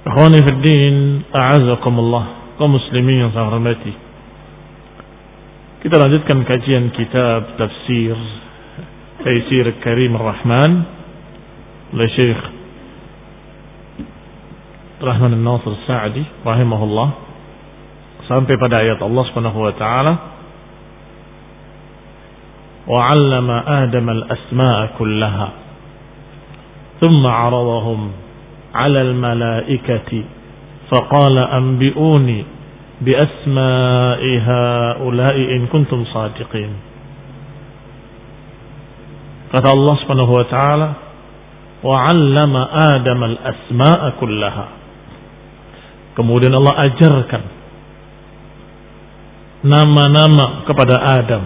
Ikhwani fi din, a'azakumullah, kaum muslimin yang saya hormati. Kita lanjutkan kajian kitab tafsir Taisir Karim Ar-Rahman oleh Syekh Rahman Al-Nasir Sa'di rahimahullah sampai pada ayat Allah Subhanahu wa taala وعلم آدم الأسماء كلها ثم عرضهم على الملائكة فقال أنبئوني بأسماء هؤلاء إن كنتم صادقين kata Allah Subhanahu wa taala wa 'allama Adam al-asma'a kullaha kemudian Allah ajarkan nama-nama kepada Adam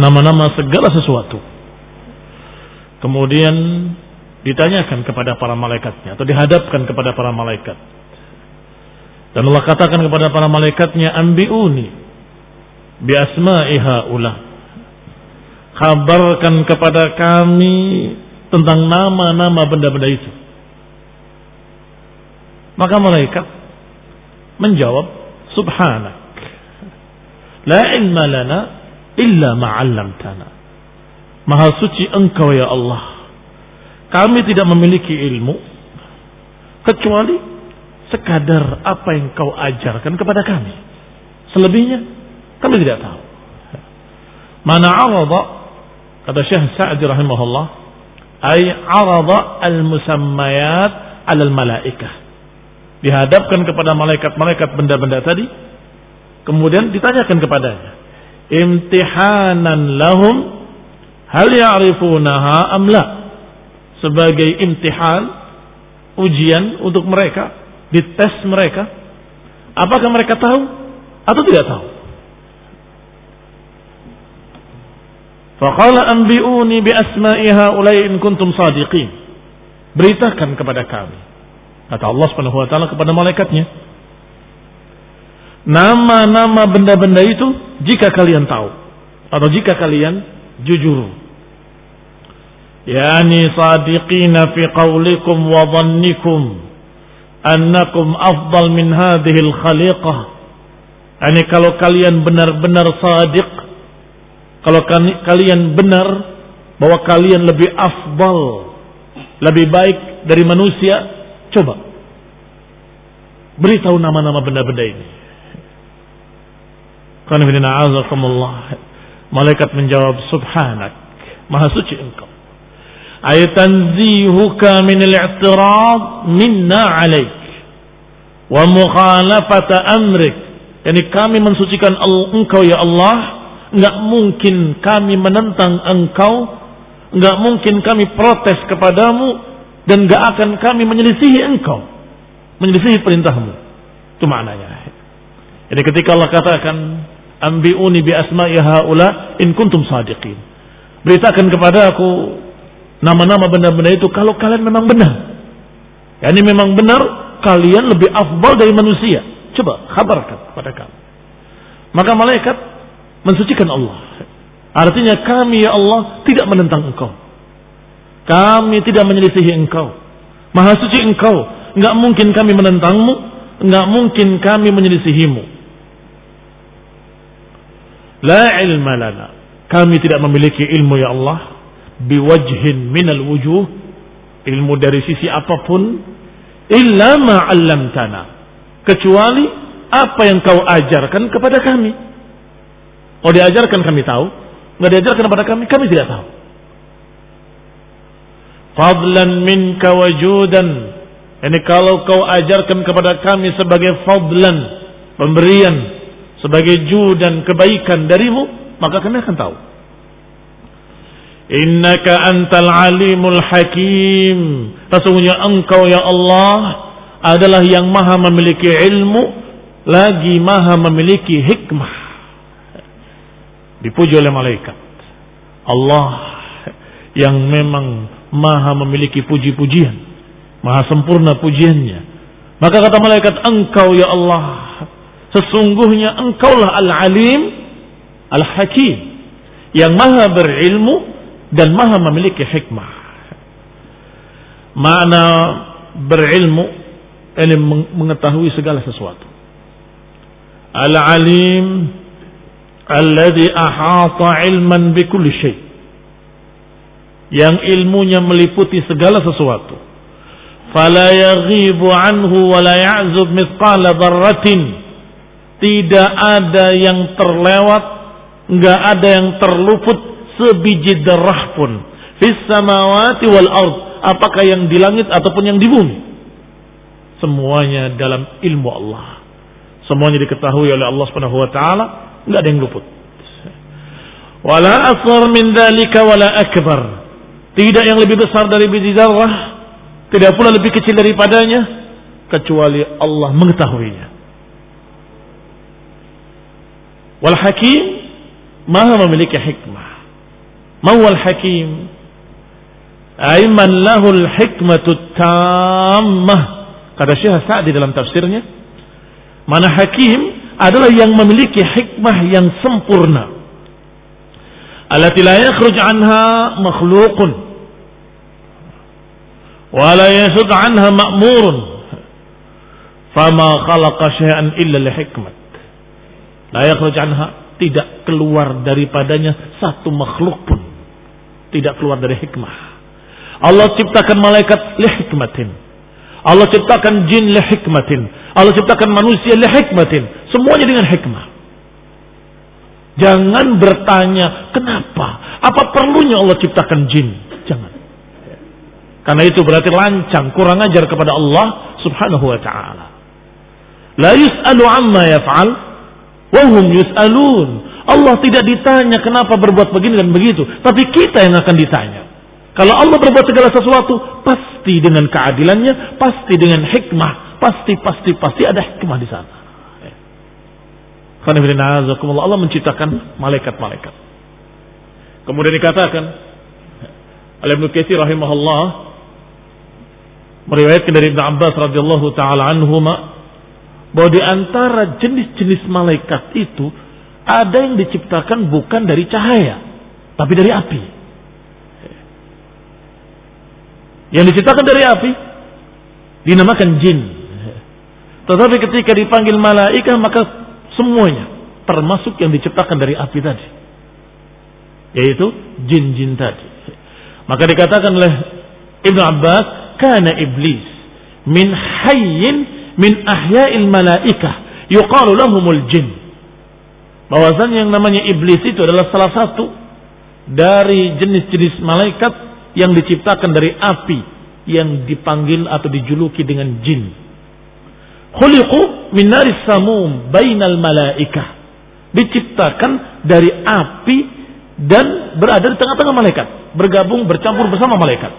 nama-nama segala sesuatu kemudian ditanyakan kepada para malaikatnya atau dihadapkan kepada para malaikat. Dan Allah katakan kepada para malaikatnya, "Ambiuni bi asma'i haula." Kabarkan kepada kami tentang nama-nama benda-benda itu. Maka malaikat menjawab, "Subhanak. La ilma lana illa ma 'allamtana." Maha suci Engkau ya Allah kami tidak memiliki ilmu kecuali sekadar apa yang kau ajarkan kepada kami. Selebihnya kami tidak tahu. Mana arada kata Syekh Sa'di rahimahullah ay arada al-musammayat al malaikah. Dihadapkan kepada malaikat-malaikat benda-benda tadi kemudian ditanyakan kepadanya imtihanan lahum hal ya'rifunaha am la sebagai imtihan, ujian untuk mereka, dites mereka, apakah mereka tahu atau tidak tahu. Faqala anbi'uni bi asma'i haula'i in kuntum sadiqin. Beritakan kepada kami. Kata Allah Subhanahu wa taala kepada malaikatnya. Nama-nama benda-benda itu jika kalian tahu atau jika kalian jujur يعني صادقين في قولكم وظنكم أنكم أفضل من هذه الخليقة يعني kalau kalian benar-benar sadiq Kalau kalian benar bahwa kalian lebih afdal, lebih baik dari manusia, coba beritahu nama-nama benda-benda ini. Malaikat menjawab, Subhanak, Maha suci engkau. Ayatanzihuka min al-i'tirad minna alaik. Wa mukhalafata amrik. Yani kami mensucikan engkau ya Allah. Enggak mungkin kami menentang engkau. Enggak mungkin kami protes kepadamu. Dan enggak akan kami menyelisihi engkau. Menyelisihi perintahmu. Itu maknanya. Jadi ketika Allah katakan Ambi'uni bi asma'i haula in kuntum sadiqin. Beritakan kepada aku nama-nama benda-benda itu kalau kalian memang benar. Ya ini memang benar kalian lebih afdal dari manusia. Coba kabarkan kepada kami. Maka malaikat mensucikan Allah. Artinya kami ya Allah tidak menentang engkau. Kami tidak menyelisihi engkau. Maha suci engkau. Enggak mungkin kami menentangmu. Enggak mungkin kami menyelisihimu. La ilma lana. Kami tidak memiliki ilmu ya Allah. Biwajhin minal wujuh. Ilmu dari sisi apa pun. Illa ma'allamtana. Kecuali apa yang kau ajarkan kepada kami. Oh diajarkan kami tahu. Nggak diajarkan kepada kami, kami tidak tahu. Fadlan minka wajudan. Ini kalau kau ajarkan kepada kami sebagai fadlan. Pemberian sebagai ju dan kebaikan darimu, maka kami akan tahu. Innaka antal alimul hakim. Sesungguhnya engkau ya Allah adalah yang maha memiliki ilmu, lagi maha memiliki hikmah. Dipuji oleh malaikat. Allah yang memang maha memiliki puji-pujian. Maha sempurna pujiannya. Maka kata malaikat, engkau ya Allah Sesungguhnya engkaulah al-alim, al-hakim. Yang maha berilmu dan maha memiliki hikmah. Makna berilmu ini mengetahui segala sesuatu. Al-alim alladhi ahata ilman bikulli syai. Yang ilmunya meliputi segala sesuatu. Fala yaghibu anhu wa la ya'zub mithqala dharratin tidak ada yang terlewat, nggak ada yang terluput sebiji darah pun. Fis samawati wal ard, apakah yang di langit ataupun yang di bumi. Semuanya dalam ilmu Allah. Semuanya diketahui oleh Allah Subhanahu wa taala, enggak ada yang luput. Wala asghar min dzalika wala akbar. Tidak yang lebih besar dari biji darah, tidak pula lebih kecil daripadanya kecuali Allah mengetahuinya. Wal hakim maha memiliki hikmah. Mawal hakim aiman lahul hikmatu tammah. Kata Syekh Sa'di dalam tafsirnya, mana hakim adalah yang memiliki hikmah yang sempurna. Allati la yakhruj anha makhluqun wa la yasud anha ma'murun. Fama khalaqa syai'an illa li hikmat. La yakhruj anha tidak keluar daripadanya satu makhluk pun tidak keluar dari hikmah. Allah ciptakan malaikat li hikmatin. Allah ciptakan jin li hikmatin. Allah ciptakan manusia li hikmatin. Semuanya dengan hikmah. Jangan bertanya kenapa? Apa perlunya Allah ciptakan jin? Jangan. Karena itu berarti lancang, kurang ajar kepada Allah Subhanahu wa taala. La yus'alu amma yaf'al Wahum yus'alun. Allah tidak ditanya kenapa berbuat begini dan begitu. Tapi kita yang akan ditanya. Kalau Allah berbuat segala sesuatu, pasti dengan keadilannya, pasti dengan hikmah, pasti, pasti, pasti ada hikmah di sana. Allah menciptakan malaikat-malaikat. Kemudian dikatakan, Al-Ibnu Katsir rahimahullah meriwayatkan dari Ibnu Abbas radhiyallahu taala anhuma bahwa di antara jenis-jenis malaikat itu ada yang diciptakan bukan dari cahaya, tapi dari api. Yang diciptakan dari api dinamakan jin. Tetapi ketika dipanggil malaikat maka semuanya termasuk yang diciptakan dari api tadi. yaitu jin-jin tadi. Maka dikatakan oleh Ibnu Abbas, kana iblis min hayyin min ahya'il malaikah yuqalu lahumul jin. Bahwasanya yang namanya iblis itu adalah salah satu dari jenis-jenis malaikat yang diciptakan dari api yang dipanggil atau dijuluki dengan jin. Khuliqu min naris samum bainal malaikah. Diciptakan dari api dan berada di tengah-tengah malaikat, bergabung bercampur bersama malaikat.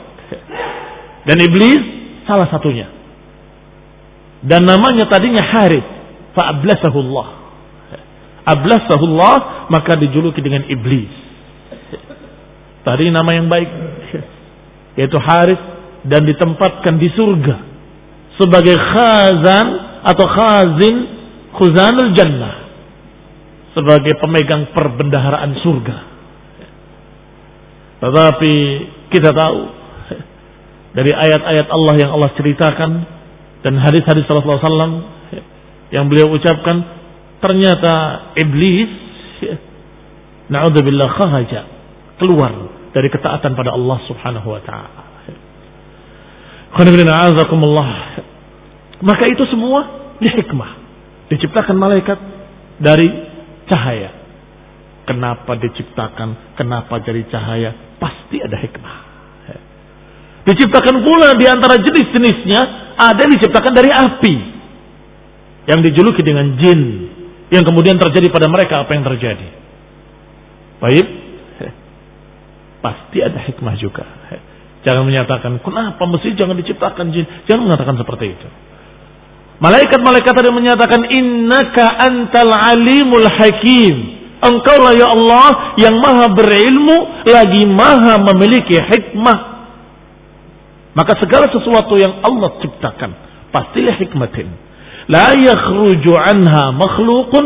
Dan iblis salah satunya. Dan namanya tadinya Harith, fa ablasahullah. Maka dijuluki dengan iblis. Tadi nama yang baik yaitu Harith dan ditempatkan di surga sebagai khazan atau khazin khuzanul jannah sebagai pemegang perbendaharaan surga. Tetapi kita tahu dari ayat-ayat Allah yang Allah ceritakan dan hadis-hadis Rasulullah SAW yang beliau ucapkan ternyata iblis naudzubillah khahaja keluar dari ketaatan pada Allah Subhanahu wa taala. Maka itu semua di hikmah. Diciptakan malaikat dari cahaya. Kenapa diciptakan? Kenapa dari cahaya? Pasti ada hikmah. Diciptakan pula di antara jenis-jenisnya ada yang diciptakan dari api. Yang dijuluki dengan jin. Yang kemudian terjadi pada mereka apa yang terjadi. Baik. Pasti ada hikmah juga. Jangan menyatakan, kenapa mesti jangan diciptakan jin. Jangan mengatakan seperti itu. Malaikat-malaikat ada menyatakan, innaka antal alimul hakim. Engkau lah ya Allah yang maha berilmu, lagi maha memiliki hikmah. Maka segala sesuatu yang Allah ciptakan pastilah hikmatin. La yakhruju anha makhlukun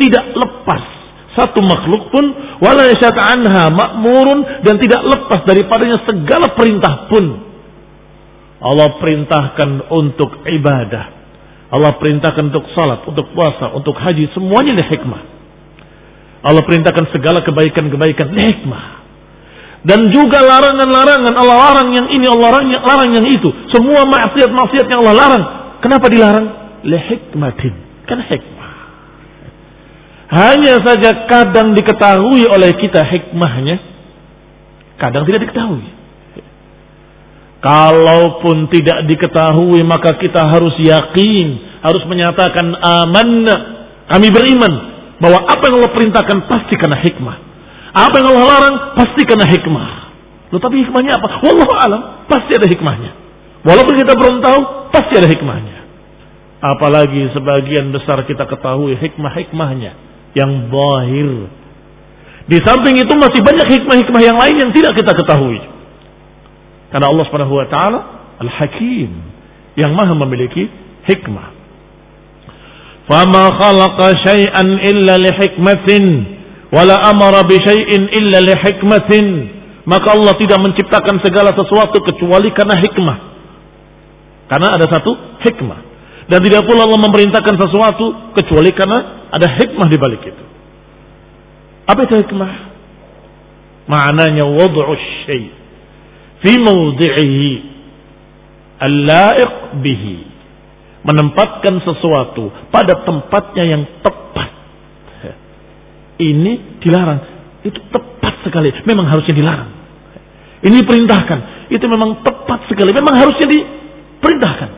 tidak lepas satu makhluk pun wala yashat anha ma'murun dan tidak lepas daripadanya segala perintah pun. Allah perintahkan untuk ibadah. Allah perintahkan untuk salat, untuk puasa, untuk haji, semuanya ini hikmah. Allah perintahkan segala kebaikan-kebaikan hikmah. Dan juga larangan-larangan Allah larang yang ini, Allah larang yang, larang yang itu. Semua maksiat-maksiat yang Allah larang. Kenapa dilarang? Lehikmatin. Kan hikmah. Hanya saja kadang diketahui oleh kita hikmahnya. Kadang tidak diketahui. Kalaupun tidak diketahui maka kita harus yakin. Harus menyatakan aman. Kami beriman. Bahwa apa yang Allah perintahkan pasti karena hikmah. Apa yang Allah larang pasti kena hikmah. Loh, tapi hikmahnya apa? Wallahu alam, pasti ada hikmahnya. Walaupun kita belum tahu, pasti ada hikmahnya. Apalagi sebagian besar kita ketahui hikmah-hikmahnya yang zahir. Di samping itu masih banyak hikmah-hikmah yang lain yang tidak kita ketahui. Karena Allah Subhanahu wa taala Al-Hakim yang Maha memiliki hikmah. Fama khalaqa syai'an illa li hikmatin wala amara bi syai'in illa li hikmatin maka Allah tidak menciptakan segala sesuatu kecuali karena hikmah karena ada satu hikmah dan tidak pula Allah memerintahkan sesuatu kecuali karena ada hikmah di balik itu apa itu hikmah maknanya wad'u syai' fi mawdi'ihi al-la'iq bihi menempatkan sesuatu pada tempatnya yang tepat ini dilarang. Itu tepat sekali. Memang harusnya dilarang. Ini perintahkan. Itu memang tepat sekali. Memang harusnya diperintahkan.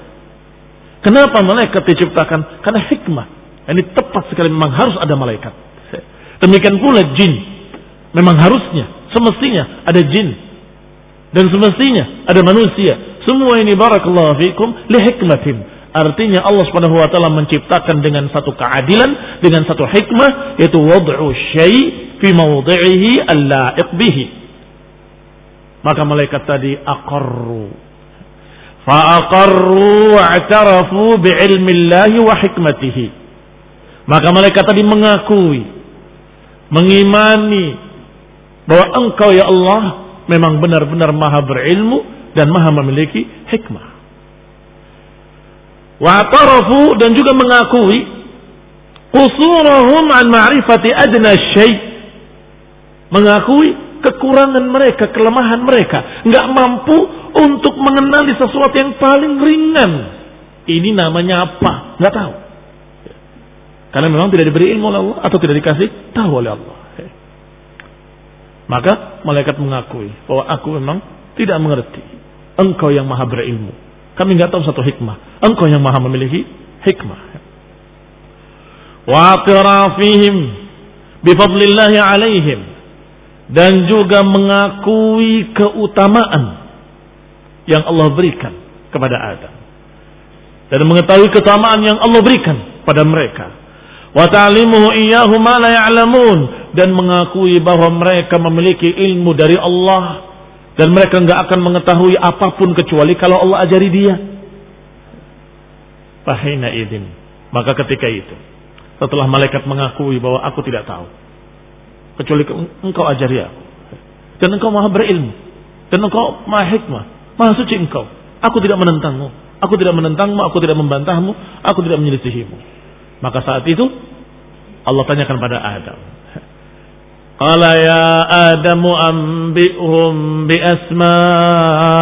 Kenapa malaikat diciptakan? Karena hikmah. Ini tepat sekali. Memang harus ada malaikat. Demikian pula jin. Memang harusnya. Semestinya ada jin. Dan semestinya ada manusia. Semua ini barakallahu fikum li hikmatin Artinya Allah Subhanahu wa taala menciptakan dengan satu keadilan, dengan satu hikmah yaitu wad'u syai' fi mawdhi'ihi al-la'iq bihi. Maka malaikat tadi aqarru. Fa aqarru wa'tarafu bi'ilmi Allah wa hikmatihi. Maka malaikat tadi mengakui, mengimani bahwa engkau ya Allah memang benar-benar maha berilmu dan maha memiliki hikmah. Wa'tarafu dan juga mengakui usurahum an ma'rifati adna syai' mengakui kekurangan mereka, kelemahan mereka, nggak mampu untuk mengenali sesuatu yang paling ringan. Ini namanya apa? Nggak tahu. Karena memang tidak diberi ilmu oleh Allah atau tidak dikasih tahu oleh Allah. Maka malaikat mengakui bahwa aku memang tidak mengerti. Engkau yang maha berilmu. Kami nggak tahu satu hikmah. Engkau yang maha memiliki hikmah. Wa atrafihim bifadlillahi alaihim. Dan juga mengakui keutamaan yang Allah berikan kepada Adam. Dan mengetahui keutamaan yang Allah berikan pada mereka. Wa ta'limuhu iyyahu ma la dan mengakui bahwa mereka memiliki ilmu dari Allah dan mereka nggak akan mengetahui apa pun kecuali kalau Allah ajari dia. Fahina idin. Maka ketika itu, setelah malaikat mengakui bahwa aku tidak tahu, kecuali engkau ajari aku, dan engkau maha berilmu, dan engkau maha hikmah, maha suci engkau. Aku tidak menentangmu, aku tidak menentangmu, aku tidak membantahmu, aku tidak menyelisihimu. Maka saat itu Allah tanyakan pada Adam, Qala ya Adamu ambi'hum bi asma'ihim.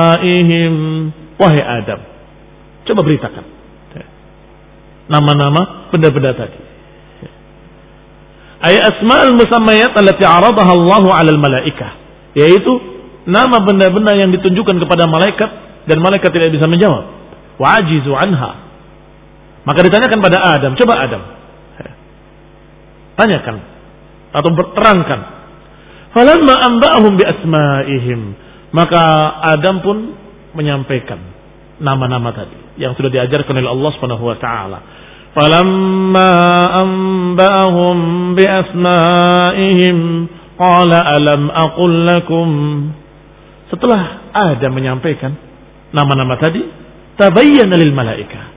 Wahai Adam, coba beritakan nama-nama benda-benda tadi. Ay asma'ul musammayat allati 'aradaha Allahu 'alal malaikah, yaitu nama benda-benda yang ditunjukkan kepada malaikat dan malaikat tidak bisa menjawab. Wa ajizu anha. Maka ditanyakan pada Adam, coba Adam. Tanyakan atau berterangkan. Falamma amba'ahum bi asma'ihim. Maka Adam pun menyampaikan nama-nama tadi yang sudah diajarkan oleh Allah Subhanahu wa taala. Amba'ahum bi asma'ihim qala alam aqul lakum setelah Adam menyampaikan nama-nama tadi tabayyana lil malaika.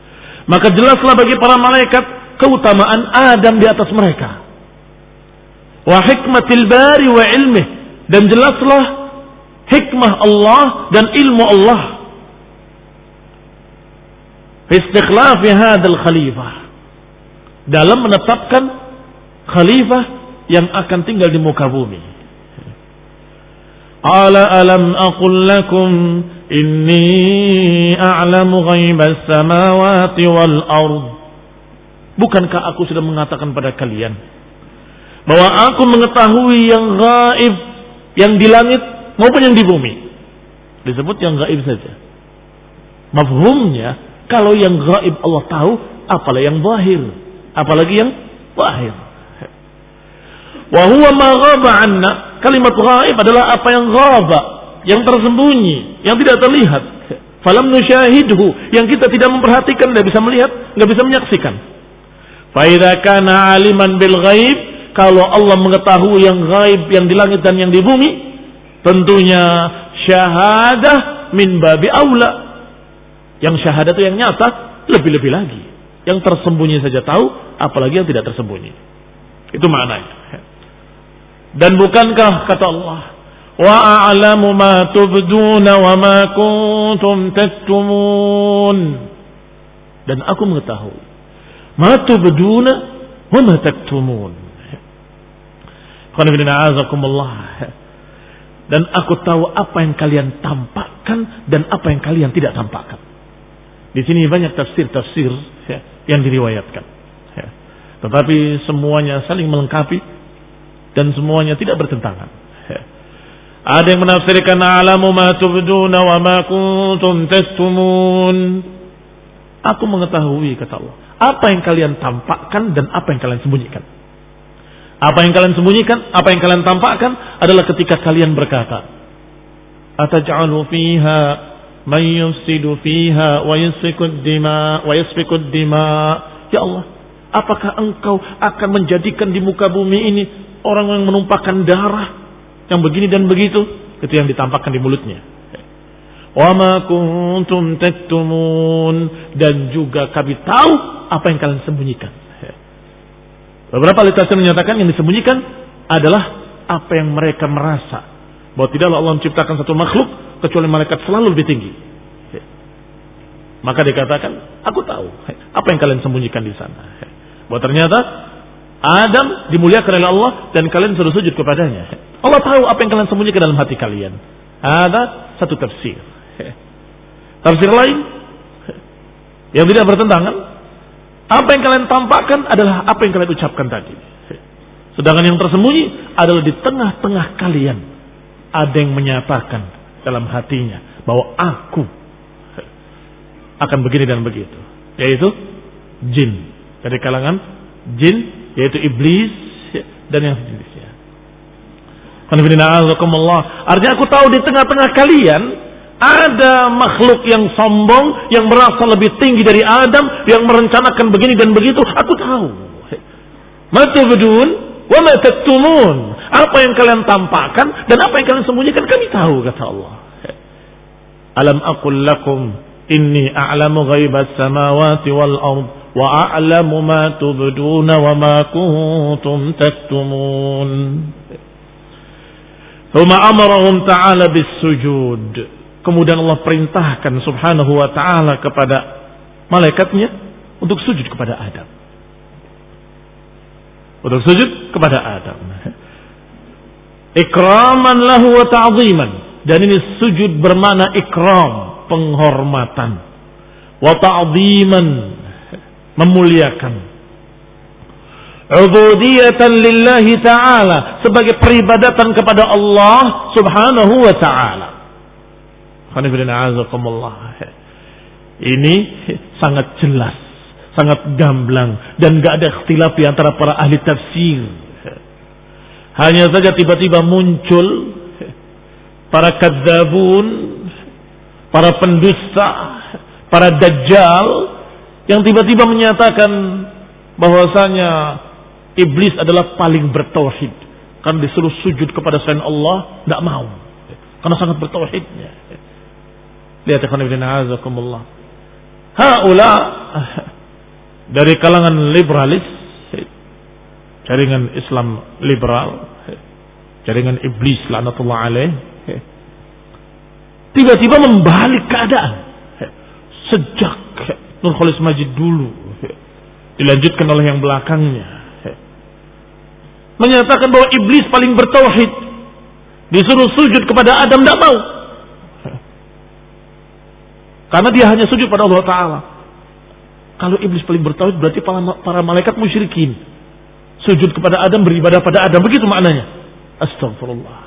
Maka jelaslah bagi para malaikat keutamaan Adam di atas mereka. Wa hikmatil bari wa ilmih dan jelaslah hikmah Allah dan ilmu Allah. Fi istikhlafi hadzal khalifah. Dalam menetapkan khalifah yang akan tinggal di muka bumi. Qala alam lakum inni a'lamu ghaibas samawati wal ard. Bukankah aku sudah mengatakan pada kalian bahwa aku mengetahui yang gaib yang di langit maupun yang di bumi. Disebut yang gaib saja. Mafhumnya kalau yang gaib Allah tahu, apalagi yang bahir, apalagi yang bahir. Wa huwa anna. Kalimat gaib adalah apa yang ghaba, yang tersembunyi, yang tidak terlihat. Falam nusyahidhu, yang kita tidak memperhatikan, tidak bisa melihat, nggak bisa menyaksikan. Fa idza kana aliman bil ghaib kalau Allah mengetahui yang gaib yang di langit dan yang di bumi, tentunya syahadah min babi aula. Yang syahadah itu yang nyata, lebih-lebih lagi. Yang tersembunyi saja tahu, apalagi yang tidak tersembunyi. Itu maknanya. Dan bukankah kata Allah, wa a'lamu ma tubduna wa ma kuntum taktumun. Dan aku mengetahui ma tubduna wa ma taktumun dan aku tahu apa yang kalian tampakkan dan apa yang kalian tidak tampakkan. Di sini banyak tafsir-tafsir ya, yang diriwayatkan. Ya. Tetapi semuanya saling melengkapi dan semuanya tidak bertentangan. Ada yang menafsirkan alamu ma tubduna wa ma kuntum tastumun. Aku mengetahui kata Allah. Apa yang kalian tampakkan dan apa yang kalian sembunyikan. Apa yang kalian sembunyikan, apa yang kalian tampakkan adalah ketika kalian berkata, "Ataj'alu fiha man yufsidu fiha wa yasfikud dima wa yasfikud dima." Ya Allah, apakah engkau akan menjadikan di muka bumi ini orang yang menumpahkan darah yang begini dan begitu ketika yang ditampakkan di mulutnya? Wa ma kuntum taktumun dan juga kami tahu apa yang kalian sembunyikan. Beberapa literasi menyatakan yang disembunyikan adalah apa yang mereka merasa. Bahwa tidaklah Allah menciptakan satu makhluk kecuali malaikat selalu lebih tinggi. Maka dikatakan, aku tahu apa yang kalian sembunyikan di sana. Bahwa ternyata Adam dimuliakan oleh Allah dan kalian suruh sujud kepadanya. Allah tahu apa yang kalian sembunyikan dalam hati kalian. Ada satu tafsir. Tafsir lain yang tidak bertentangan. Apa yang kalian tampakkan adalah apa yang kalian ucapkan tadi. Sedangkan yang tersembunyi adalah di tengah-tengah kalian. Ada yang menyatakan dalam hatinya bahwa aku akan begini dan begitu. Yaitu jin. Dari kalangan jin, yaitu iblis dan yang sejenisnya. Artinya aku tahu di tengah-tengah kalian ada makhluk yang sombong yang merasa lebih tinggi dari Adam yang merencanakan begini dan begitu. Aku tahu. Matubdun wa ma taktumun. Apa yang kalian tampakkan dan apa yang kalian sembunyikan kami tahu kata Allah. Alam aqul lakum inni a'lamu ghaibas samawati wal ard wa a'lamu ma tubduna wa ma kuntum taktumun. ثم أمرهم تعالى بالسجود kemudian Allah perintahkan subhanahu wa ta'ala kepada malaikatnya untuk sujud kepada Adam untuk sujud kepada Adam ikraman lahu wa ta'ziman dan ini sujud bermana ikram penghormatan wa ta'ziman memuliakan. Ubudiyatan lillahi ta'ala sebagai peribadatan kepada Allah subhanahu wa ta'ala. Ini sangat jelas sangat gamblang dan gak ada ikhtilaf di antara para ahli tafsir. Hanya saja tiba-tiba muncul para kadzabun para pendusta para dajjal yang tiba-tiba menyatakan bahwasanya Iblis adalah paling bertauhid. Karena disuruh sujud kepada selain Allah, tidak mau. Karena sangat bertauhidnya. Lihat ya ibn azakumullah. Haula dari kalangan liberalis, jaringan Islam liberal, jaringan iblis laknatullah alaih, tiba-tiba membalik keadaan. Sejak Nur Khalis Majid dulu dilanjutkan oleh yang belakangnya menyatakan bahwa iblis paling bertauhid. Disuruh sujud kepada Adam tidak mau. Karena dia hanya sujud pada Allah Ta'ala. Kalau iblis paling bertauhid berarti para, para malaikat musyrikin. Sujud kepada Adam beribadah pada Adam. Begitu maknanya. Astagfirullah.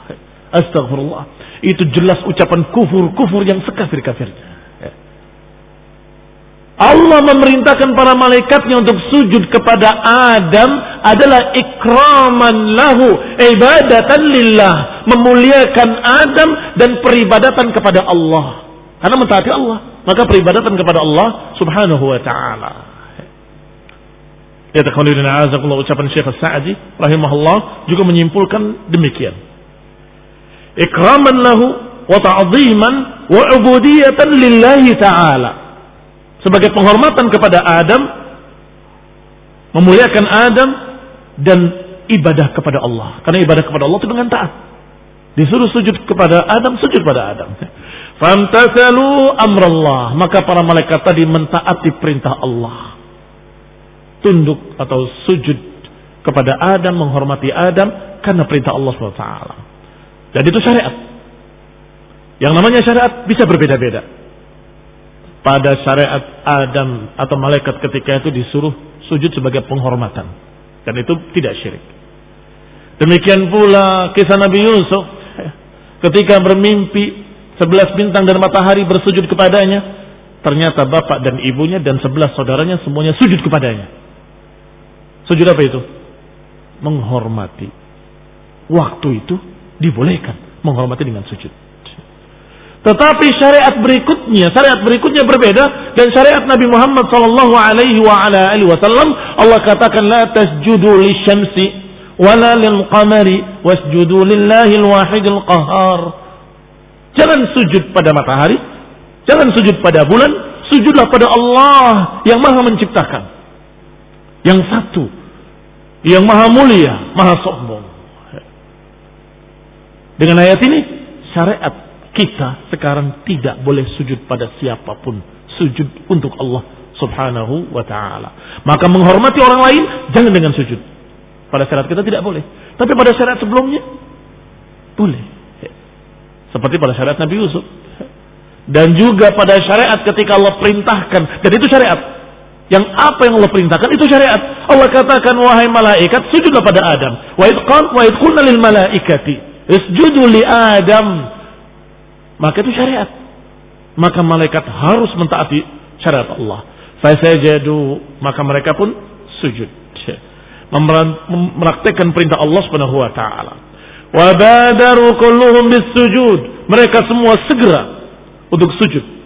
Astagfirullah. Itu jelas ucapan kufur-kufur yang sekafir-kafirnya. Allah memerintahkan para malaikatnya untuk sujud kepada Adam adalah ikraman lahu, ibadatan lillah, memuliakan Adam dan peribadatan kepada Allah. Karena mentaati Allah, maka peribadatan kepada Allah Subhanahu wa taala. Ya takhawalina azakullah ucapan Syekh Sa'di rahimahullah juga menyimpulkan demikian. Ikraman lahu wa ta'ziman wa ubudiyatan lillahi ta'ala sebagai penghormatan kepada Adam, memuliakan Adam dan ibadah kepada Allah. Karena ibadah kepada Allah itu dengan taat. Disuruh sujud kepada Adam, sujud pada Adam. Famtasalu amrallah. Maka para malaikat tadi mentaati perintah Allah. Tunduk atau sujud kepada Adam, menghormati Adam karena perintah Allah SWT. Jadi itu syariat. Yang namanya syariat bisa berbeda-beda pada syariat Adam atau malaikat ketika itu disuruh sujud sebagai penghormatan. Dan itu tidak syirik. Demikian pula kisah Nabi Yusuf ketika bermimpi sebelas bintang dan matahari bersujud kepadanya. Ternyata bapak dan ibunya dan sebelas saudaranya semuanya sujud kepadanya. Sujud apa itu? Menghormati. Waktu itu dibolehkan menghormati dengan sujud. Tetapi syariat berikutnya, syariat berikutnya berbeda dan syariat Nabi Muhammad sallallahu alaihi wa ala alihi wasallam Allah katakan la tasjudu lisyamsi wala lil qamari wasjudu lillahi al qahar. Jangan sujud pada matahari, jangan sujud pada bulan, sujudlah pada Allah yang Maha menciptakan. Yang satu, yang Maha mulia, Maha sombong. Dengan ayat ini syariat kita sekarang tidak boleh sujud pada siapa pun. Sujud untuk Allah subhanahu wa ta'ala. Maka menghormati orang lain, jangan dengan sujud. Pada syarat kita tidak boleh. Tapi pada syarat sebelumnya, Boleh. Seperti pada syariat Nabi Yusuf. Dan juga pada syariat ketika Allah perintahkan. Dan itu syariat. Yang apa yang Allah perintahkan itu syariat. Allah katakan wahai malaikat sujudlah pada Adam. Wa idqan wa idqulna lil malaikati isjudu li Adam. Maka itu syariat. Maka malaikat harus mentaati syariat Allah. Fasajadu maka mereka pun sujud. Mempraktekkan perintah Allah Subhanahu wa taala. Wa badaru kulluhum bis sujud. Mereka semua segera untuk sujud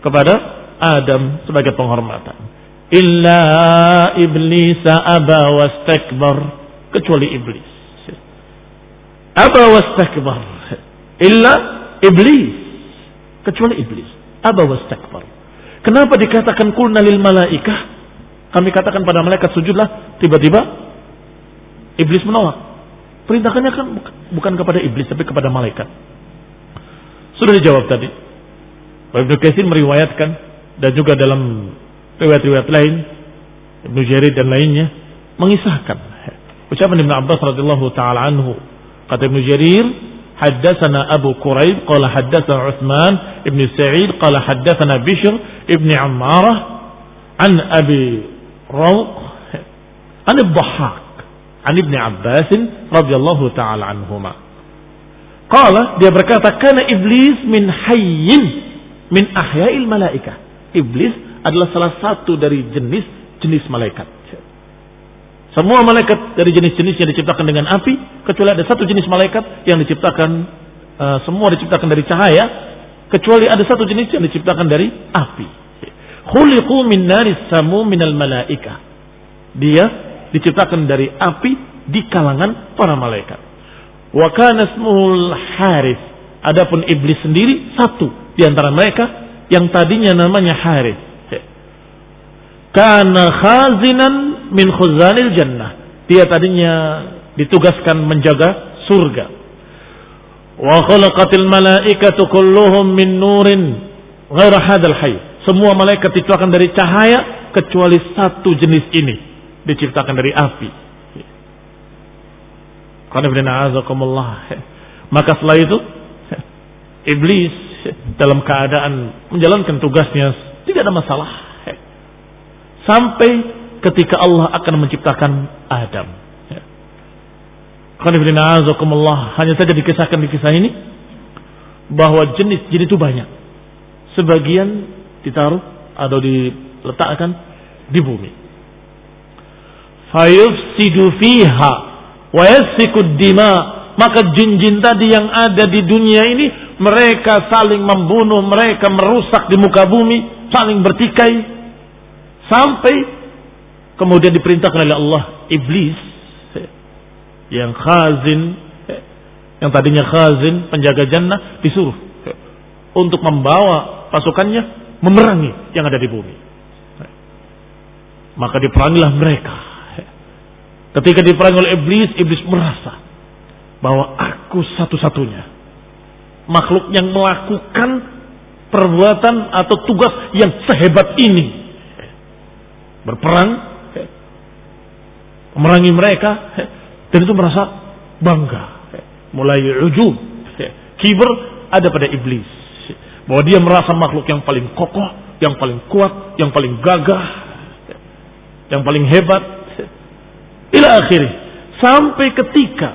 kepada Adam sebagai penghormatan. Illa iblis aba wastakbar kecuali iblis. Aba wastakbar. Illa iblis kecuali iblis. Aba wastakbar. Kenapa dikatakan kulna lil malaikah? Kami katakan pada malaikat sujudlah, tiba-tiba iblis menolak. Perintahkannya kan bukan kepada iblis tapi kepada malaikat. Sudah dijawab tadi. Ibnu Katsir meriwayatkan dan juga dalam riwayat-riwayat lain Ibnu Jarir dan lainnya mengisahkan ucapan Ibnu Abbas radhiyallahu taala anhu kata Ibnu Jarir حدثنا أبو قريب قال حدثنا عثمان ابن سعيد قال حدثنا بشر ابن عمارة عن أبي روق عن الضحاك عن ابن عباس رضي الله تعالى عنهما Qala dia berkata karena iblis min hayyin min ahya'il malaika. Iblis adalah salah satu dari jenis-jenis malaikat. semua malaikat dari jenis-jenis yang diciptakan dengan api kecuali ada satu jenis malaikat yang diciptakan uh, semua diciptakan dari cahaya kecuali ada satu jenis yang diciptakan dari api. Khuliqu min naris samu minal malaika. Dia diciptakan dari api di kalangan para malaikat. Wa kana ismuhul Harith. Adapun iblis sendiri satu di antara mereka yang tadinya namanya Harith. Kana khazinan min khuzanil jannah. Dia tadinya ditugaskan menjaga surga. Wa khalaqatil malaikatu kulluhum min nurin ghaira hadzal hayy. Semua malaikat diciptakan dari cahaya kecuali satu jenis ini diciptakan dari api. Maka setelah itu iblis dalam keadaan menjalankan tugasnya tidak ada masalah. Sampai ketika Allah akan menciptakan Adam. Hanya saja dikisahkan di kisah ini bahwa jenis jenis itu banyak. Sebagian ditaruh atau diletakkan di bumi. Fayufsidu fiha dima maka jin-jin tadi yang ada di dunia ini mereka saling membunuh, mereka merusak di muka bumi, saling bertikai sampai kemudian diperintahkan oleh Allah iblis yang khazin yang tadinya khazin penjaga jannah disuruh untuk membawa pasukannya memerangi yang ada di bumi. Maka diperangilah mereka Ketika diperangi oleh iblis, iblis merasa bahwa aku satu-satunya makhluk yang melakukan perbuatan atau tugas yang sehebat ini. Berperang, memerangi mereka, dan itu merasa bangga. Mulai ujub, kiber ada pada iblis. Bahwa dia merasa makhluk yang paling kokoh, yang paling kuat, yang paling gagah, yang paling hebat, Ila akhir Sampai ketika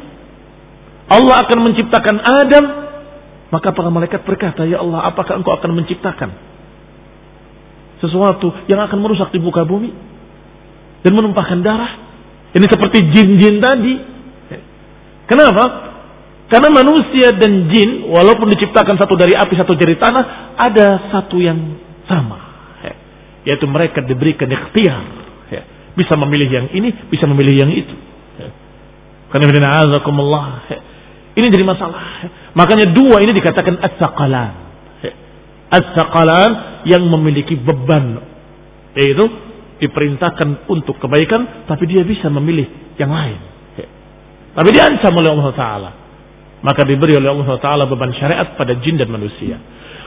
Allah akan menciptakan Adam, maka para malaikat berkata, Ya Allah, apakah engkau akan menciptakan sesuatu yang akan merusak di muka bumi dan menumpahkan darah? Ini seperti jin-jin tadi. Kenapa? Karena manusia dan jin, walaupun diciptakan satu dari api, satu dari tanah, ada satu yang sama. Yaitu mereka diberikan ikhtiar bisa memilih yang ini, bisa memilih yang itu. Karena ini jadi masalah. Makanya dua ini dikatakan as-saqalan. As-saqalan yang memiliki beban. Yaitu diperintahkan untuk kebaikan, tapi dia bisa memilih yang lain. Tapi diancam oleh Allah Ta'ala. Maka diberi oleh Allah Ta'ala beban syariat pada jin dan manusia.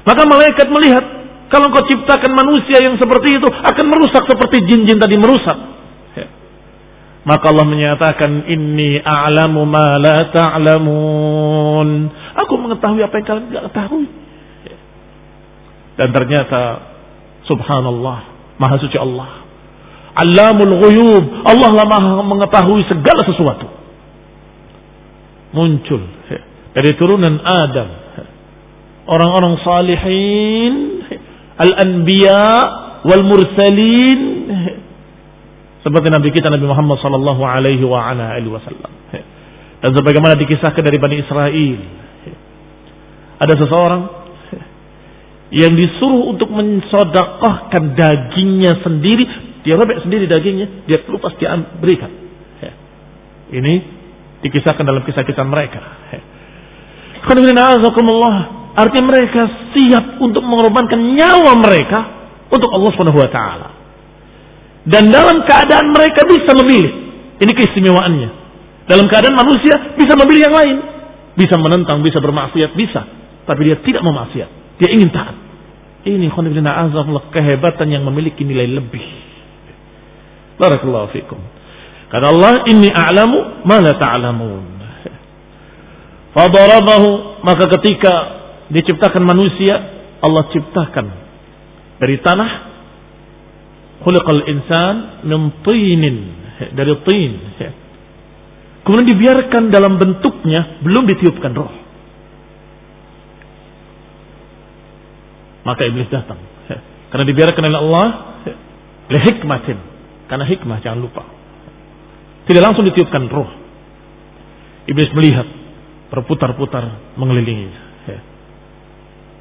Maka malaikat melihat, kalau kau ciptakan manusia yang seperti itu, akan merusak seperti jin-jin tadi merusak. Maka Allah menyatakan inni a'lamu ma la. Aku mengetahui apa yang kalian tidak ketahui. Dan ternyata subhanallah, maha suci Allah. Alamul ghuyub, Allah lah maha mengetahui segala sesuatu. Muncul dari turunan Adam. Orang-orang salihin, al-anbiya wal mursalin seperti Nabi kita Nabi Muhammad sallallahu alaihi wa ala alihi wasallam. Dan sebagaimana dikisahkan dari Bani Israel. Ada seseorang yang disuruh untuk mensodakahkan dagingnya sendiri, dia robek sendiri dagingnya, dia kelupas dia berikan. Ini dikisahkan dalam kisah-kisah mereka. Artinya mereka siap untuk mengorbankan nyawa mereka untuk Allah Subhanahu wa taala. Dan dalam keadaan mereka bisa memilih. Ini keistimewaannya. Dalam keadaan manusia bisa memilih yang lain. Bisa menentang, bisa bermaksiat, bisa. Tapi dia tidak mau maksiat. Dia ingin taat. Ini kehebatan yang memiliki nilai lebih. Barakallahu fikum. Karena Allah ini a'lamu ma la ta'lamun. Fadarabahu maka ketika diciptakan manusia Allah ciptakan dari tanah khuliqal insan min tinin dari tin kemudian dibiarkan dalam bentuknya belum ditiupkan roh maka iblis datang karena dibiarkan oleh Allah lehikmatin karena hikmah jangan lupa. Tidak langsung ditiupkan roh. Iblis melihat berputar-putar mengelilinginya.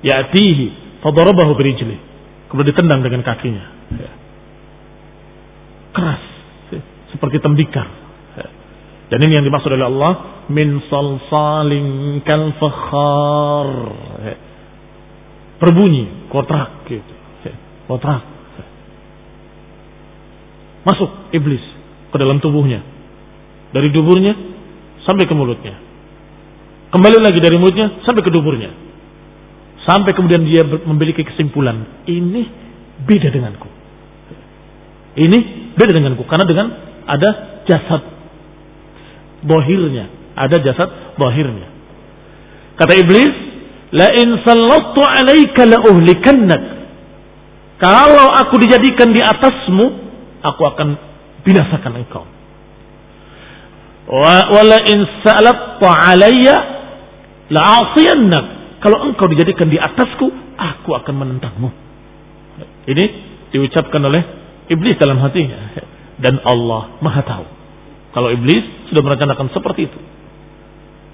Ya'tihi fadarabahu birijli. Kemudian ditendang dengan kakinya. Keras. Seperti tembikar. Dan ini yang dimaksud oleh Allah min salsalin kal fakhar berbunyi kotrak gitu. Kotrak masuk iblis ke dalam tubuhnya dari duburnya sampai ke mulutnya kembali lagi dari mulutnya sampai ke duburnya sampai kemudian dia memiliki kesimpulan ini beda denganku ini beda denganku karena dengan ada jasad bohirnya, ada jasad bohirnya. Kata iblis, la in sallattu alaika la uhlikannak. Kalau aku dijadikan di atasmu, aku akan binasakan engkau. Wa. Kalau engkau dijadikan di atasku, aku akan menentangmu. Ini diucapkan oleh iblis dalam hatinya dan Allah Maha tahu. Kalau iblis sudah merencanakan seperti itu.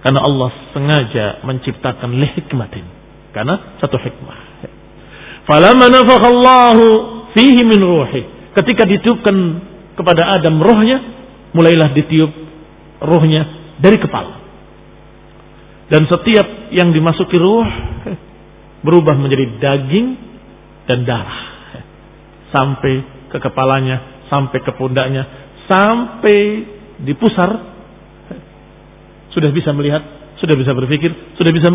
Karena Allah sengaja menciptakan lihikmatin. Karena satu hikmah. Falamma nafakhallahu fihi min ruhi. Ketika ditiupkan kepada Adam rohnya, mulailah ditiup rohnya dari kepala. Dan setiap yang dimasuki ruh berubah menjadi daging dan darah. Sampai ke kepalanya, sampai ke pundaknya, sampai di pusar, sudah bisa melihat, sudah bisa berpikir, sudah bisa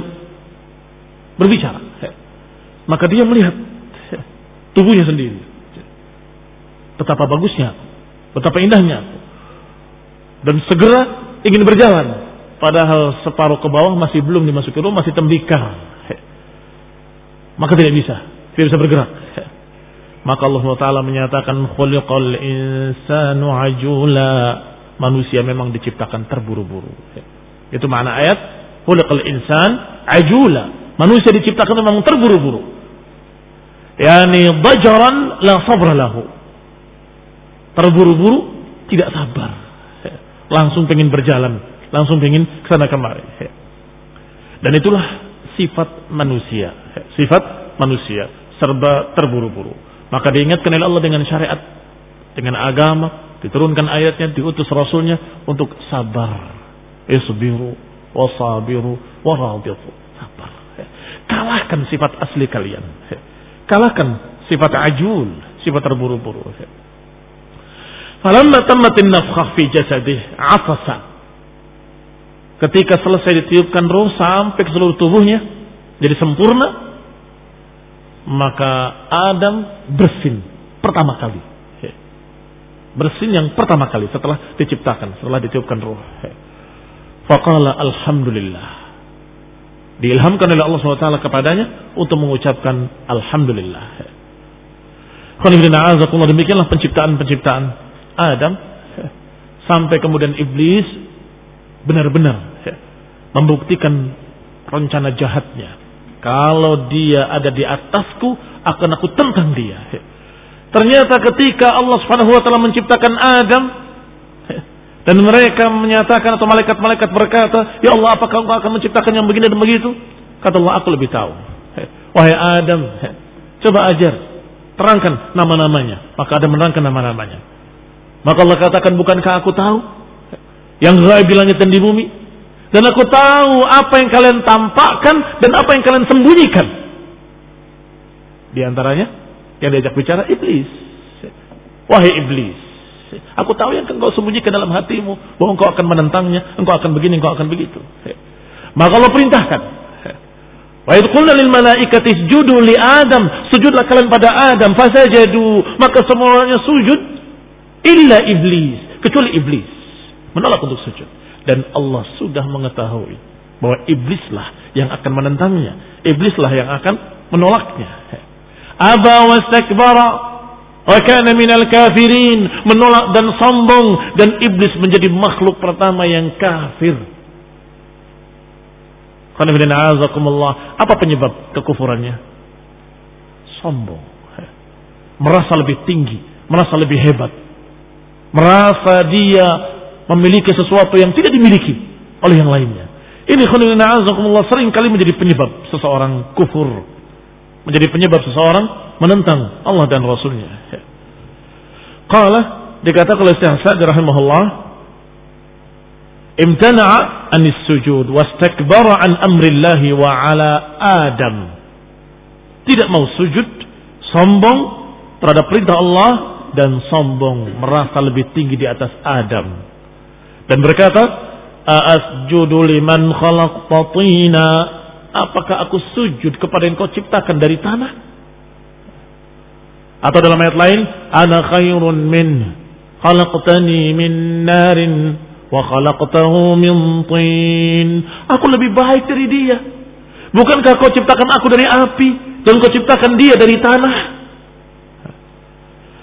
berbicara. Maka dia melihat tubuhnya sendiri. Betapa bagusnya, betapa indahnya. Dan segera ingin berjalan. Padahal separuh ke bawah masih belum dimasuki rumah, masih tembikar. Maka tidak bisa, tidak bisa bergerak. Maka Allah Taala menyatakan khuliqal insanu ajula. Manusia memang diciptakan terburu-buru. Itu makna ayat khuliqal insan ajula. Manusia diciptakan memang terburu-buru. Yani bajaran la sabra lahu. Terburu-buru tidak sabar. Langsung pengen berjalan, langsung pengen ke sana kemari. Dan itulah sifat manusia. Sifat manusia serba terburu-buru. Maka diingatkan oleh Allah dengan syariat, dengan agama, diturunkan ayatnya, diutus rasulnya untuk sabar. Isbiru, wasabiru, warabitu. Sabar. Kalahkan sifat asli kalian. Kalahkan sifat ajul, sifat terburu-buru. Falamma tammatin nafkhah fi jasadih afasa. Ketika selesai ditiupkan roh sampai ke seluruh tubuhnya, jadi sempurna, maka Adam bersin pertama kali. Bersin yang pertama kali setelah diciptakan, setelah ditiupkan ruh. Faqala alhamdulillah. Diilhamkan oleh Allah SWT kepadanya untuk mengucapkan alhamdulillah. Demikianlah penciptaan-penciptaan Adam sampai kemudian iblis benar-benar membuktikan rencana jahatnya. Kalau dia ada di atasku, akan aku tentang dia. Ternyata ketika Allah Subhanahu wa taala menciptakan Adam dan mereka menyatakan atau malaikat-malaikat berkata, "Ya Allah, apakah Engkau akan menciptakan yang begini dan begitu?" Kata Allah, "Aku lebih tahu." Wahai Adam, coba ajar, terangkan nama-namanya. Maka Adam menerangkan nama-namanya. Maka Allah katakan, "Bukankah aku tahu yang gaib di langit dan di bumi? Dan aku tahu apa yang kalian tampakkan dan apa yang kalian sembunyikan." Di antaranya yang diajak bicara iblis. Wahai iblis, aku tahu yang engkau sembunyikan dalam hatimu bahwa engkau akan menentangnya, engkau akan begini, engkau akan begitu. Maka Allah perintahkan. Wa idh qulna lil malaikati isjudu li Adam, sujudlah kalian pada Adam, fasajadu, maka semuanya sujud illa iblis, kecuali iblis. Menolak untuk sujud. Dan Allah sudah mengetahui bahwa iblislah yang akan menentangnya, iblislah yang akan menolaknya. Aba wastakbara wa kana minal kafirin. Menolak dan sombong. Dan iblis menjadi makhluk pertama yang kafir. Apa penyebab kekufurannya? Sombong. Merasa lebih tinggi. Merasa lebih hebat merasa dia memiliki sesuatu yang tidak dimiliki oleh yang lainnya ini sering kali menjadi penyebab seseorang kufur menjadi penyebab seseorang menentang Allah dan Rasulnya. Qala dikatakan oleh Syekh Sa'di rahimahullah imtana'a anis sujud wastakbara an amrillahi wa ala Adam. Tidak mau sujud, sombong terhadap perintah Allah dan sombong merasa lebih tinggi di atas Adam. Dan berkata, "Asjudu liman apakah aku sujud kepada yang kau ciptakan dari tanah? Atau dalam ayat lain, ana khairun min khalaqtani min narin wa khalaqtahu min tin. Aku lebih baik dari dia. Bukankah kau ciptakan aku dari api dan kau ciptakan dia dari tanah?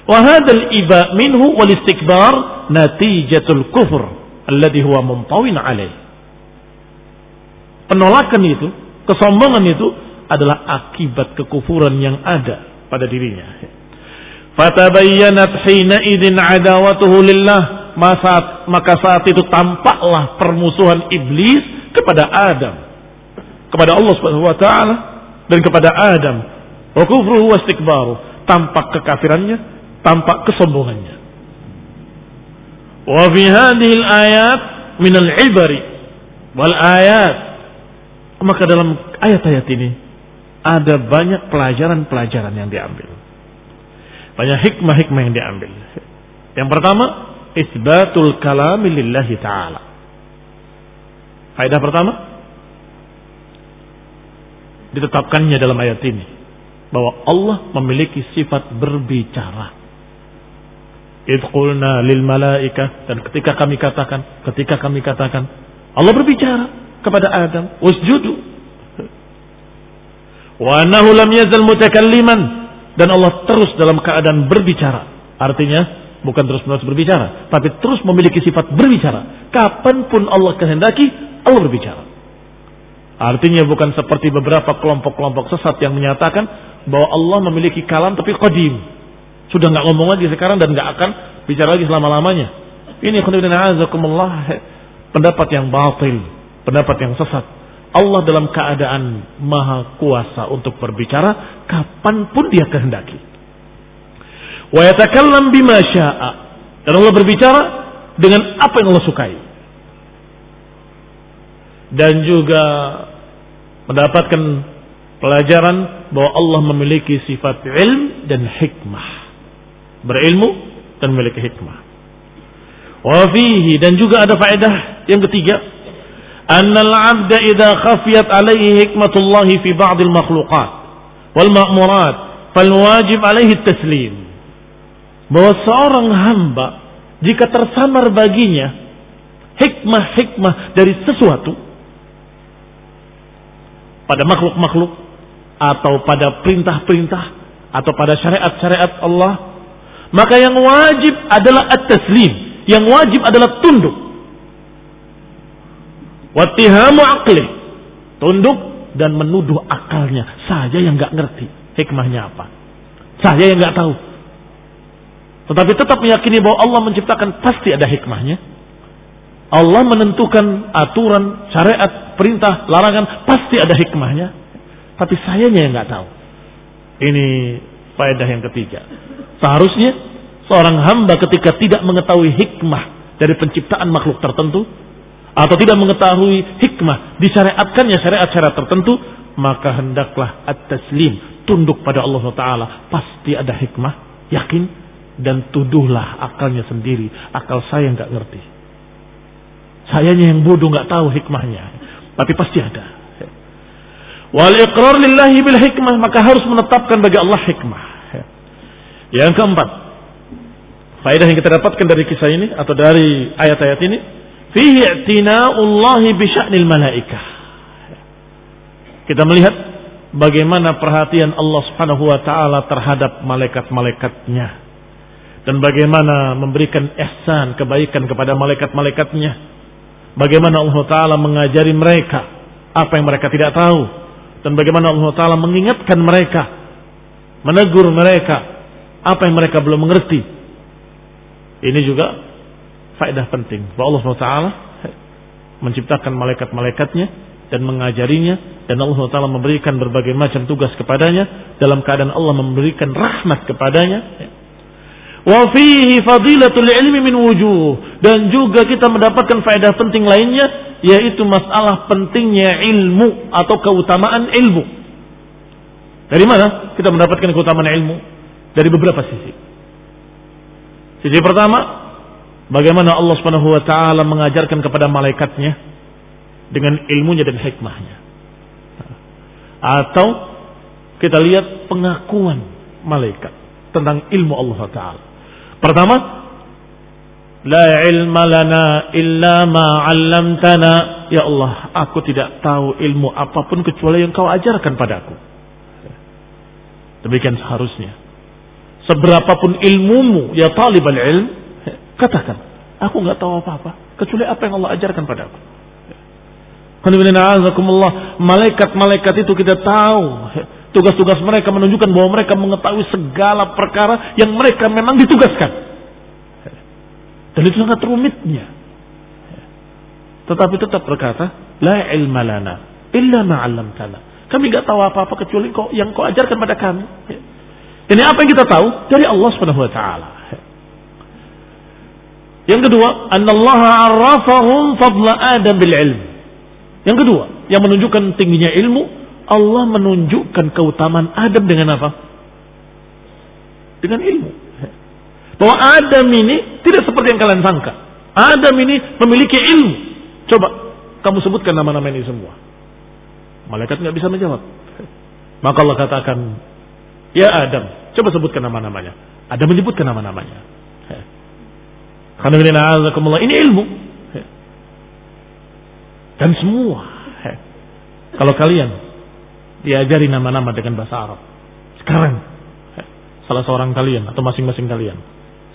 Hadzal iba minhu wal istikbar natijatul kufur alladhi huwa alaih. Penolakan itu Kesombongan itu adalah akibat kekufuran yang ada pada dirinya. Fatabayyanat hina idin adawatuhu lillah. Masa, maka saat itu tampaklah permusuhan iblis kepada Adam. Kepada Allah subhanahu wa ta'ala. Dan kepada Adam. Wa kufruhu wa. Tampak kekafirannya. Tampak kesombongannya. Wa fi hadhil ayat minal ibari. Wal ayat maka dalam ayat-ayat ini ada banyak pelajaran-pelajaran yang diambil. Banyak hikmah-hikmah yang diambil. Yang pertama, isbatul kalami lillahi ta'ala. Faedah pertama, ditetapkannya dalam ayat ini bahwa Allah memiliki sifat berbicara. Idqulna lil malaika dan ketika kami katakan, ketika kami katakan Allah berbicara kepada Adam, "Usjudu." Wa annahu lam yazal mutakalliman dan Allah terus dalam keadaan berbicara. Artinya bukan terus-menerus berbicara, tapi terus memiliki sifat berbicara. Kapan pun Allah kehendaki, Allah berbicara. Artinya bukan seperti beberapa kelompok-kelompok sesat yang menyatakan bahwa Allah memiliki kalam tapi qadim. Sudah nggak ngomong lagi sekarang dan nggak akan bicara lagi selama-lamanya. Ini pendapat yang batil pendapat yang sesat. Allah dalam keadaan maha kuasa untuk berbicara kapan pun dia kehendaki. Wa yatakallam bima sya'a. Dan Allah berbicara dengan apa yang Allah sukai. Dan juga mendapatkan pelajaran bahwa Allah memiliki sifat ilm dan hikmah berilmu dan memiliki hikmah. Wafihi dan juga ada faedah yang ketiga, annal abda idha khafiyat alaihi hikmatullahi fi ba'dil makhlukat. wal ma'murat fal wajib alaihi taslim. Bahwa seorang hamba jika tersamar baginya hikmah-hikmah dari sesuatu pada makhluk-makhluk atau pada perintah-perintah atau pada syariat-syariat Allah maka yang wajib adalah at-taslim. Yang wajib adalah tunduk. Wattihamu aqli. Tunduk dan menuduh akalnya. Saya yang nggak ngerti hikmahnya apa. Saya yang nggak tahu. Tetapi tetap meyakini bahwa Allah menciptakan pasti ada hikmahnya. Allah menentukan aturan syariat perintah larangan pasti ada hikmahnya. Tapi sayanya yang nggak tahu. Ini faedah yang ketiga seharusnya seorang hamba ketika tidak mengetahui hikmah dari penciptaan makhluk tertentu atau tidak mengetahui hikmah disyariatkannya syariat-syariat tertentu, maka hendaklah at-taslim, tunduk pada Allah Taala. Pasti ada hikmah, yakin dan tuduhlah akalnya sendiri. Akal saya nggak ngerti. Sayanya yang bodoh nggak tahu hikmahnya, tapi pasti ada. Wal iqrar lillahi bil hikmah, maka harus menetapkan bagi Allah hikmah. Yang keempat, faedah yang kita dapatkan dari kisah ini atau dari ayat-ayat ini, fihi i'tina'ullahi bi sya'nil malaikah. Kita melihat bagaimana perhatian Allah Subhanahu wa taala terhadap malaikat-malaikatnya dan bagaimana memberikan ihsan kebaikan kepada malaikat-malaikatnya. Bagaimana Allah taala mengajari mereka apa yang mereka tidak tahu dan bagaimana Allah taala mengingatkan mereka, menegur mereka apa yang mereka belum mengerti. Ini juga faedah penting. Bahwa Allah SWT menciptakan malaikat-malaikatnya dan mengajarinya dan Allah SWT memberikan berbagai macam tugas kepadanya dalam keadaan Allah memberikan rahmat kepadanya. Wa fihi fadilatul ilmi min wujuh. Dan juga kita mendapatkan faedah penting lainnya yaitu masalah pentingnya ilmu atau keutamaan ilmu. Dari mana kita mendapatkan keutamaan ilmu dari beberapa sisi sisi pertama Bagaimana Allah Subhanahu wa taala mengajarkan kepada malaikatnya dengan ilmunya dan hikmahnya. Atau kita lihat pengakuan malaikat tentang ilmu Allah taala. Pertama, la ilma lana illa ma 'allamtana. Ya Allah, aku tidak tahu ilmu apa pun kecuali yang kau ajarkan padaku. Demikian seharusnya. Seberapapun ilmumu ya talibal ilm, Katakan, aku nggak tahu apa-apa kecuali apa yang Allah ajarkan padaku. Malaikat-malaikat itu kita tahu tugas-tugas mereka menunjukkan bahwa mereka mengetahui segala perkara yang mereka memang ditugaskan. Dan itu sangat rumitnya. Tetapi tetap berkata, la ilma lana illa ma'allamtana. Kami nggak tahu apa-apa kecuali kau yang kau ajarkan pada kami. Ini apa yang kita tahu dari Allah Subhanahu wa taala. Yang kedua, annallaha arrafahum fadla Adam bil ilm. Yang kedua, yang menunjukkan tingginya ilmu, Allah menunjukkan keutamaan Adam dengan apa? Dengan ilmu. Bahwa Adam ini tidak seperti yang kalian sangka. Adam ini memiliki ilmu. Coba kamu sebutkan nama-nama ini semua. Malaikat nggak bisa menjawab. Maka Allah katakan, Ya Adam, coba sebutkan nama-namanya. Adam menyebutkan nama-namanya. Ini ilmu. Dan semua. Kalau kalian diajari nama-nama dengan bahasa Arab. Sekarang. Salah seorang kalian atau masing-masing kalian.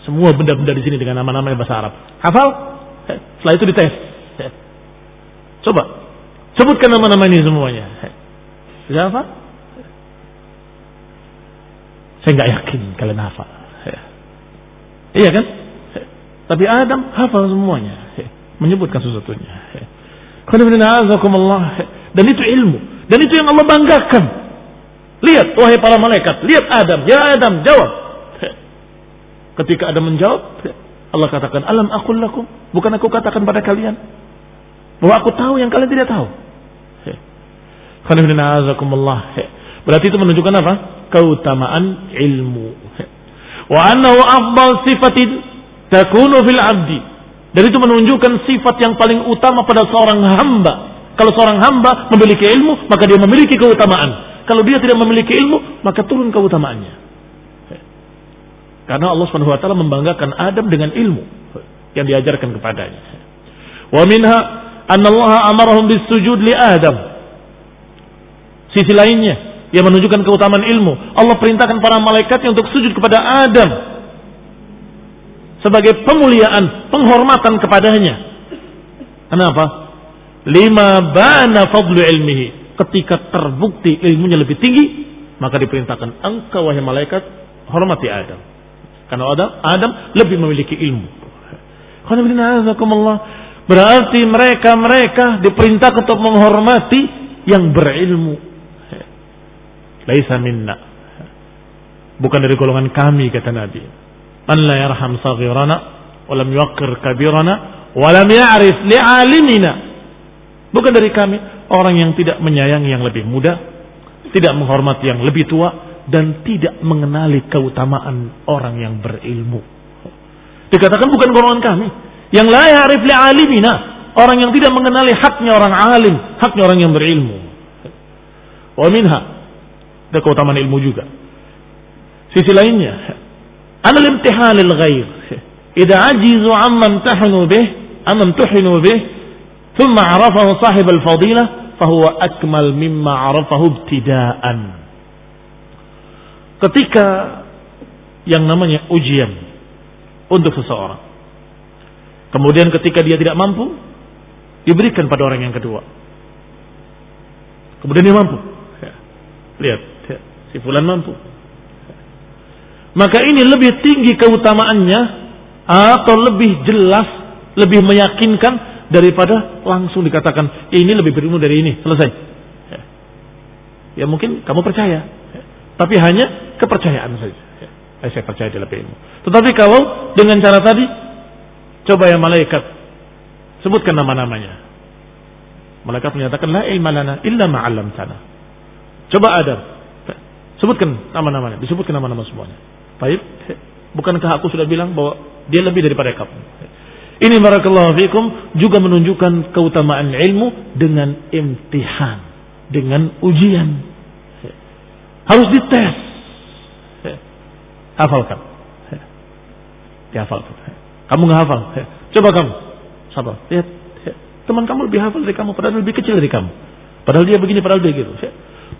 Semua benda-benda di sini dengan nama-nama bahasa Arab. Hafal? Setelah itu dites. Coba. Sebutkan nama-nama ini semuanya. Bisa apa? Saya nggak yakin kalian hafal. Iya kan? Tapi Adam hafal semuanya. Menyebutkan sesuatunya. Dan itu ilmu. Dan itu yang Allah banggakan. Lihat, wahai para malaikat. Lihat Adam. Ya Adam, jawab. Ketika Adam menjawab, Allah katakan, Alam akul lakum. Bukan aku katakan pada kalian. Bahwa aku tahu yang kalian tidak tahu. Berarti itu menunjukkan apa? Keutamaan ilmu. Wa annahu afdal sifatin takunu fil abdi. Dan itu menunjukkan sifat yang paling utama pada seorang hamba. Kalau seorang hamba memiliki ilmu, maka dia memiliki keutamaan. Kalau dia tidak memiliki ilmu, maka turun keutamaannya. Karena Allah Subhanahu wa taala membanggakan Adam dengan ilmu yang diajarkan kepadanya. Wa minha anna Allah amarahum bisujud li Adam. Sisi lainnya yang menunjukkan keutamaan ilmu, Allah perintahkan para malaikatnya untuk sujud kepada Adam sebagai pemuliaan, penghormatan kepadanya. Kenapa? Lima bana fadlu ilmihi. Ketika terbukti ilmunya lebih tinggi, maka diperintahkan engkau wahai malaikat hormati Adam. Karena Adam, Adam lebih memiliki ilmu. Berarti mereka-mereka diperintahkan untuk menghormati yang berilmu. Laisa minna. Bukan dari golongan kami kata Nabi. Man la yarham saghirana wa lam yuqir kabirana wa lam ya'rif li'alimina. Bukan dari kami orang yang tidak menyayangi yang lebih muda, tidak menghormati yang lebih tua, dan tidak mengenali keutamaan orang yang berilmu. Dikatakan bukan golongan kami. Yang la ya'rif alimina. Orang yang tidak mengenali haknya orang alim, haknya orang yang berilmu. Wa minha. Ada keutamaan ilmu juga. Sisi lainnya, anal imtihanil ghair. Idza ajizu amman tahnu bih, amman tuhinu bih, thumma arafahu sahib al-fadilah, fahuwa akmal mimma arafahu ibtida'an ketika yang namanya ujian untuk seseorang. Kemudian ketika dia tidak mampu, diberikan pada orang yang kedua. Kemudian dia mampu. Ya. Lihat. Si fulan mampu. Maka ini lebih tinggi keutamaannya atau lebih jelas, lebih meyakinkan daripada langsung dikatakan ini lebih berilmu dari ini. Selesai. Ya, mungkin kamu percaya, tapi hanya kepercayaan saja. Ya, saya percaya dalam ilmu. Tetapi kalau dengan cara tadi, coba ya malaikat, sebutkan nama-namanya. Malaikat menyatakan, La ilma lana illa ma'alam sana. Coba Adam, sebutkan nama-namanya, disebutkan nama-nama semuanya. Baik, bukankah aku sudah bilang bahwa dia lebih daripada kamu? Ini barakallahu fikum juga menunjukkan keutamaan ilmu dengan imtihan, dengan ujian. Harus dites Hafalkan. Dihafalkan. Kamu nggak hafal. Coba kamu. Sabar. Lihat. Teman kamu lebih hafal dari kamu. Padahal lebih kecil dari kamu. Padahal dia begini, padahal dia gitu.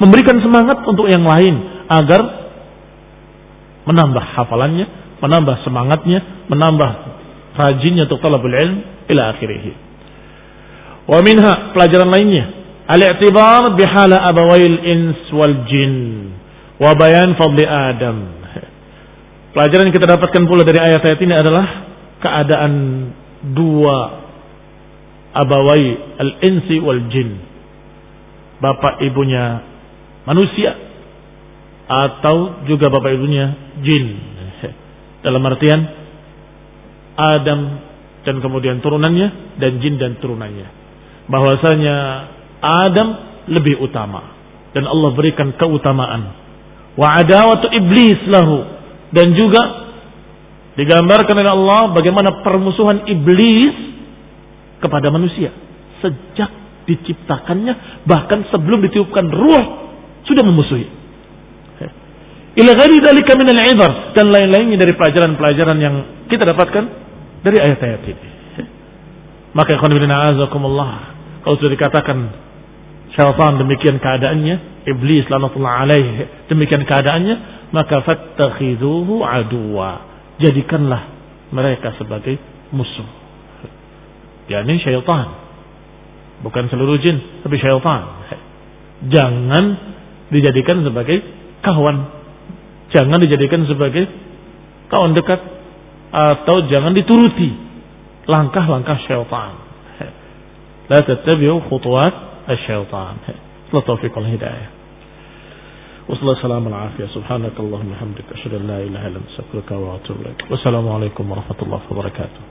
Memberikan semangat untuk yang lain. Agar menambah hafalannya. Menambah semangatnya. Menambah rajinnya untuk talabul ilm. Ila akhirih. Wa minha pelajaran lainnya. Al-i'tibar bihala abawail ins wal jin. Wa bayan fadli Adam Pelajaran yang kita dapatkan pula dari ayat-ayat ini adalah keadaan dua abawai al-insi wal jin. Bapak ibunya manusia atau juga bapak ibunya jin. Dalam artian Adam dan kemudian turunannya dan jin dan turunannya. Bahwasanya Adam lebih utama dan Allah berikan keutamaan. Wa adawatu iblis lahu dan juga digambarkan oleh Allah bagaimana permusuhan iblis kepada manusia sejak diciptakannya bahkan sebelum ditiupkan ruh sudah memusuhi. Ila ghairi dzalika min al-ibar dan lain-lainnya dari pelajaran-pelajaran yang kita dapatkan dari ayat-ayat ini. Maka ikhwan bin a'azakumullah kalau sudah dikatakan syaitan demikian keadaannya, iblis lanatullah alaih demikian keadaannya, maka fattakhiduhu aduwa. Jadikanlah mereka sebagai musuh. yakni syaitan. Bukan seluruh jin, tapi syaitan. Jangan dijadikan sebagai kawan. Jangan dijadikan sebagai kawan dekat atau jangan dituruti langkah-langkah syaitan. La tattabi'u khutuwat syaitan. Allah taufiq wal hidayah. Wassalamualaikum warahmatullahi wabarakatuh.